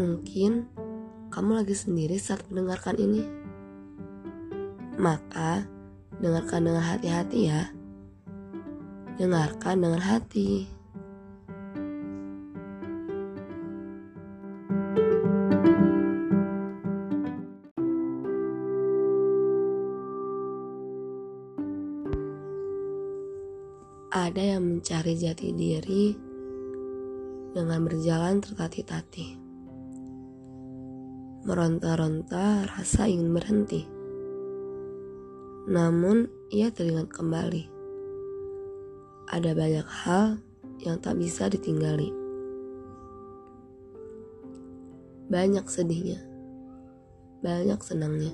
Mungkin kamu lagi sendiri saat mendengarkan ini. Maka, dengarkan dengan hati-hati ya. Dengarkan dengan hati. Ada yang mencari jati diri dengan berjalan tertatih-tatih. Meronta-ronta rasa ingin berhenti. Namun ia teringat kembali. Ada banyak hal yang tak bisa ditinggali. Banyak sedihnya. Banyak senangnya.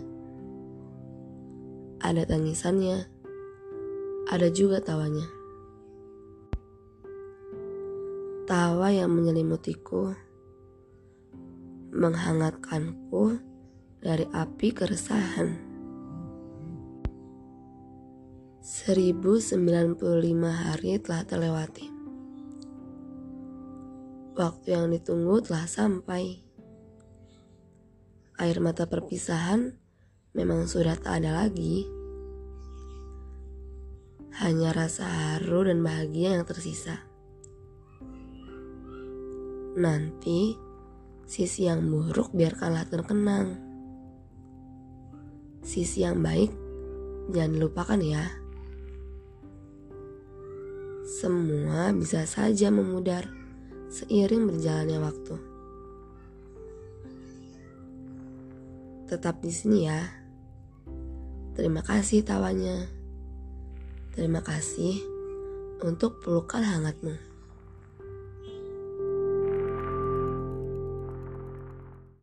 Ada tangisannya. Ada juga tawanya. Tawa yang menyelimutiku, menghangatkanku dari api keresahan. 1095 hari telah terlewati. Waktu yang ditunggu telah sampai. Air mata perpisahan memang sudah tak ada lagi. Hanya rasa haru dan bahagia yang tersisa. Nanti, sisi yang buruk biarkanlah terkenang. Sisi yang baik, jangan lupakan ya. Semua bisa saja memudar seiring berjalannya waktu. Tetap di sini ya. Terima kasih tawanya. Terima kasih untuk pelukan hangatmu.